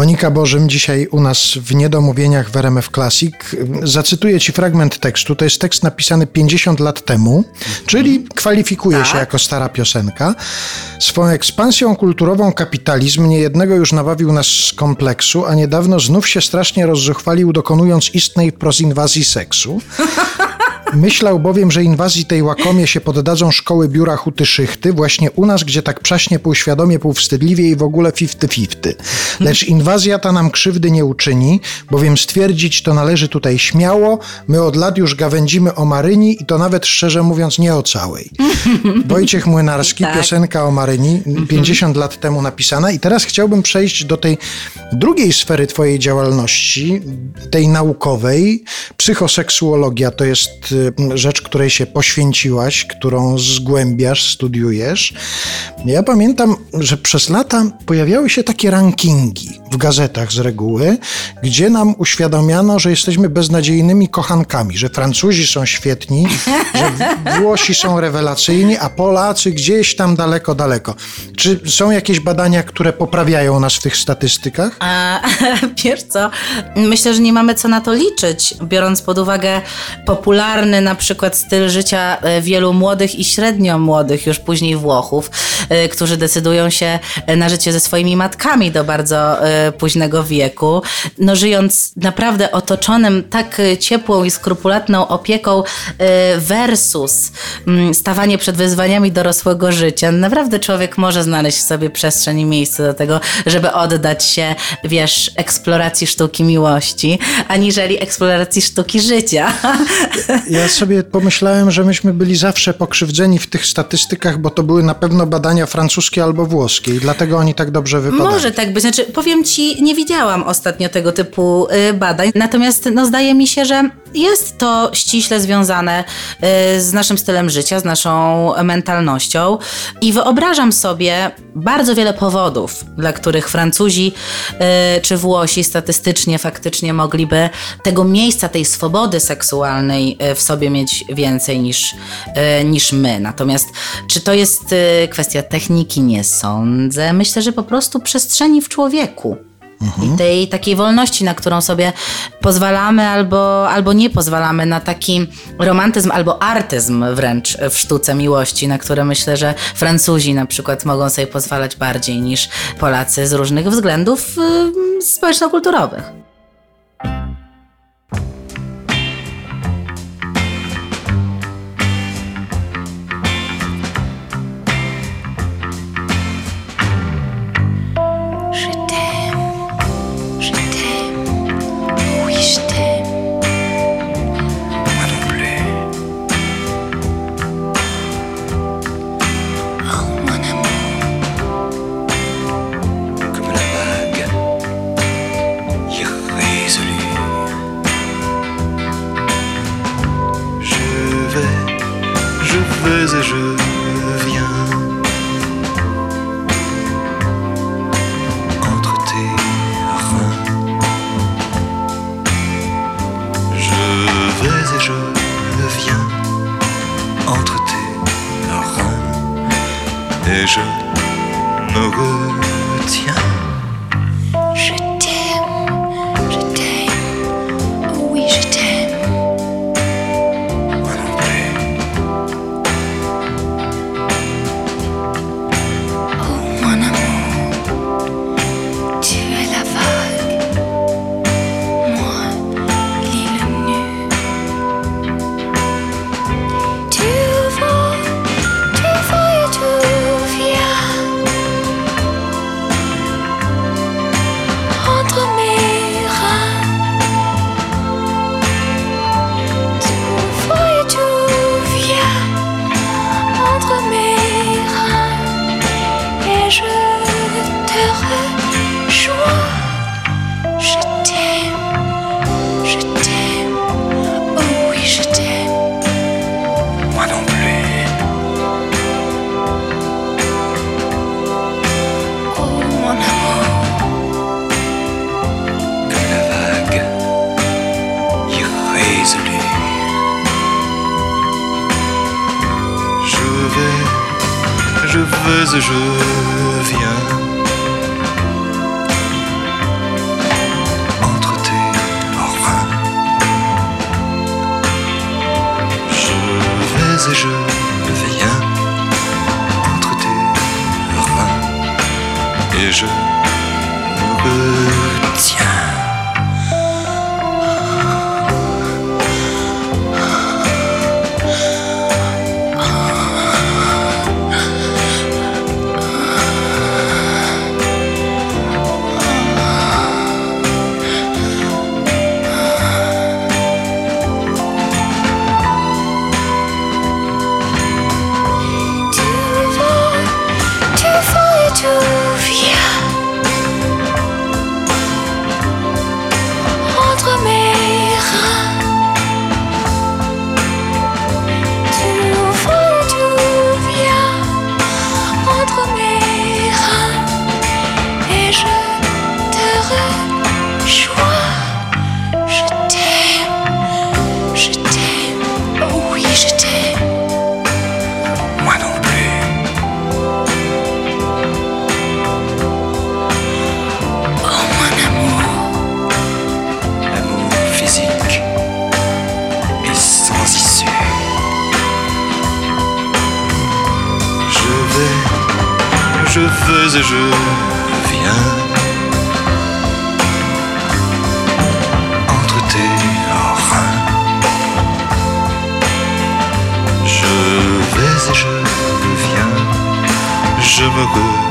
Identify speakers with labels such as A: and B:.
A: Monika Bożym dzisiaj u nas w Niedomówieniach w RMF Classic. Zacytuję ci fragment tekstu. To jest tekst napisany 50 lat temu, czyli kwalifikuje tak. się jako stara piosenka. Swą ekspansją kulturową kapitalizm niejednego już nabawił nas z kompleksu, a niedawno znów się strasznie rozzuchwalił, dokonując istnej prozinwazji seksu. Myślał bowiem, że inwazji tej łakomie się poddadzą szkoły biura huty szychty, właśnie u nas, gdzie tak przaśnie półświadomie, półwstydliwie i w ogóle fifty-fifty. Lecz inwazja ta nam krzywdy nie uczyni, bowiem stwierdzić to należy tutaj śmiało, my od lat już gawędzimy o Maryni i to nawet szczerze mówiąc nie o całej. Wojciech Młynarski, tak. piosenka o Maryni, 50 lat temu napisana i teraz chciałbym przejść do tej drugiej sfery twojej działalności, tej naukowej. Psychoseksuologia to jest rzecz, której się poświęciłaś, którą zgłębiasz, studiujesz. Ja pamiętam, że przez lata pojawiały się takie rankingi w gazetach z reguły, gdzie nam uświadamiano, że jesteśmy beznadziejnymi kochankami, że Francuzi są świetni, że Włosi są rewelacyjni, a Polacy gdzieś tam daleko, daleko. Czy są jakieś badania, które poprawiają nas w tych statystykach? A,
B: wiesz co, myślę, że nie mamy co na to liczyć, biorąc pod uwagę popularność na przykład styl życia e, wielu młodych i średnio młodych już później Włochów, e, którzy decydują się e, na życie ze swoimi matkami do bardzo późnego wieku. No żyjąc naprawdę otoczonym tak ciepłą i skrupulatną opieką versus mm, stawanie przed wyzwaniami dorosłego życia, naprawdę człowiek może znaleźć w sobie przestrzeń i miejsce do tego, żeby oddać się, wiesz, eksploracji sztuki miłości, aniżeli eksploracji sztuki życia.
A: Ja sobie pomyślałem, że myśmy byli zawsze pokrzywdzeni w tych statystykach, bo to były na pewno badania francuskie albo włoskie i dlatego oni tak dobrze wypadają.
B: Może tak być. Znaczy, powiem ci, nie widziałam ostatnio tego typu y, badań, natomiast no, zdaje mi się, że jest to ściśle związane y, z naszym stylem życia, z naszą mentalnością i wyobrażam sobie bardzo wiele powodów, dla których Francuzi y, czy Włosi statystycznie, faktycznie mogliby tego miejsca, tej swobody seksualnej w sobie mieć więcej niż, niż my. Natomiast czy to jest kwestia techniki? Nie sądzę. Myślę, że po prostu przestrzeni w człowieku. Mhm. I tej takiej wolności, na którą sobie pozwalamy albo, albo nie pozwalamy, na taki romantyzm albo artyzm wręcz w sztuce miłości, na które myślę, że Francuzi na przykład mogą sobie pozwalać bardziej niż Polacy z różnych względów yy,
C: et je viens entre tes reins. Je vais et je viens entre tes reins et je me retiens. Je vais, je
D: veux, je viens. Entre tes reins, je vais et je viens. Entre tes reins, et je
C: ne je veux et je viens. Entre tes reins, je vais et je viens. Je me